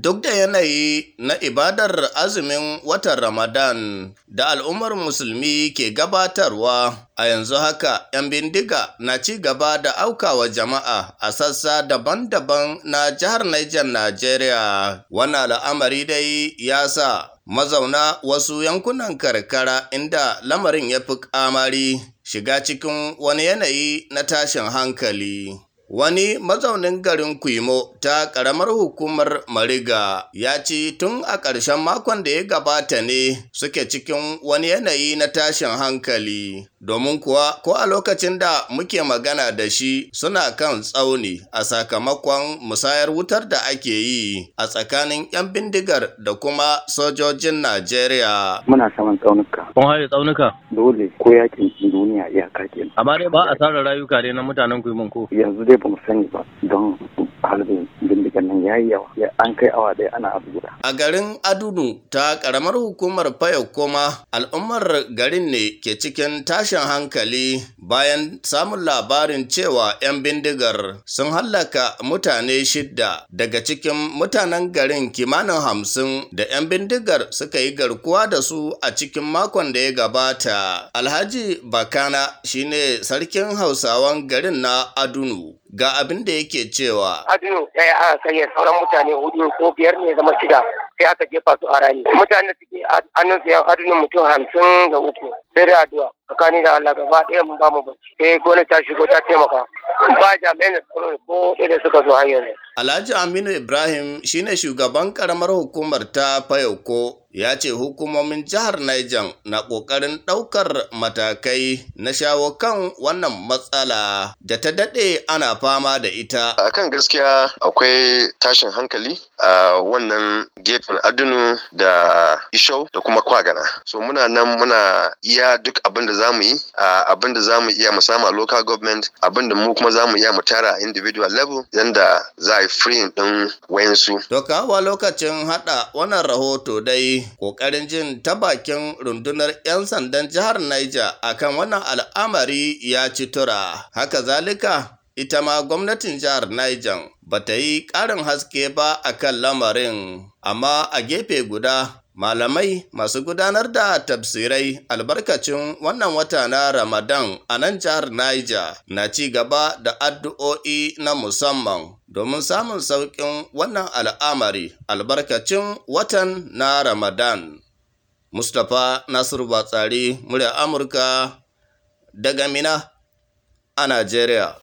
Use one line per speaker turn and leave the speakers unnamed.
Duk da yanayi na ibadar azumin watan Ramadan da al'ummar musulmi ke gabatarwa a yanzu haka 'yan bindiga na ci gaba da aukawa jama'a a sassa daban-daban na jihar Niger Najeriya. Wannan al'amari dai ya sa mazauna wasu yankunan karkara inda lamarin ya fi kamari shiga cikin wani yanayi na tashin hankali. Wani mazaunin garin Kuimo ta ƙaramar hukumar Mariga ya ce tun a ƙarshen makon da ya gabata ne suke cikin wani yanayi na tashin hankali. Domin kuwa ko a lokacin da muke magana da shi suna kan tsauni a sakamakon musayar wutar da ake yi a tsakanin 'yan bindigar da kuma sojojin Najeriya.
Muna saman tsaunuka.
Kun haye tsaunuka?
Dole ko yaƙin duniya iyaka kenan.
Amma dai ba a tsara rayuka ne na mutanen Kuimun ko?
Yanzu dai ba mu sani ba don halibin bindigan nan ya yi yawa ya an kai awa ɗaya ana abu guda.
A garin Adunu ta ƙaramar hukumar Fayokoma al'ummar garin ne ke cikin tashin hankali bayan samun labarin cewa 'yan bindigar sun hallaka mutane shidda daga cikin mutanen garin kimanin hamsin da 'yan bindigar suka yi garkuwa da su a cikin makon da ya gabata. Alhaji Bakana shine sarkin Hausawan garin na Adunu. ga abin da yake cewa.
Adunu ɗaya aka kai sauran mutane huɗu ko biyar ne zama shida sai aka jefa su a rami. Mutane suke hannun su yan mutum hamsin da uku sai da addu'a tsakani da Allah gaba ɗaya mun ba mu bacci. Sai gona ta shigo ta taimaka. Ba jami'an da tsaro ko ɗaya suka zo hanyar
Alhaji Aminu Ibrahim shine shugaban karamar hukumar ta Fayoko ya ce hukumomin jihar Niger na ƙoƙarin ɗaukar matakai na shawo kan wannan matsala da ta daɗe ana fama da ita.
Akan gaskiya akwai tashin hankali a wannan gefen adunu da ishau da kuma kwagana. So muna nan muna iya duk abin da za mu yi, abin da za mu iya mu samu a local government, abin da mu kuma za mu iya mu tara a individual level yanda za a yi free ɗin wayansu.
To kawo lokacin haɗa wannan rahoto dai ƙoƙarin jin ta bakin rundunar 'yan sandan jihar Niger akan wannan al'amari ya ci tura. Haka zalika, ita ma gwamnatin jihar Niger ba ta yi ƙarin haske ba a kan lamarin, amma a gefe guda malamai masu gudanar da tafsirai albarkacin wannan wata na Ramadan a nan jihar Niger na ci gaba da addu'o'i na musamman domin samun sauƙin wannan al'amari albarkacin watan na Ramadan. Mustapha Nasiru Batsari, murya Amurka daga Mina a Najeriya.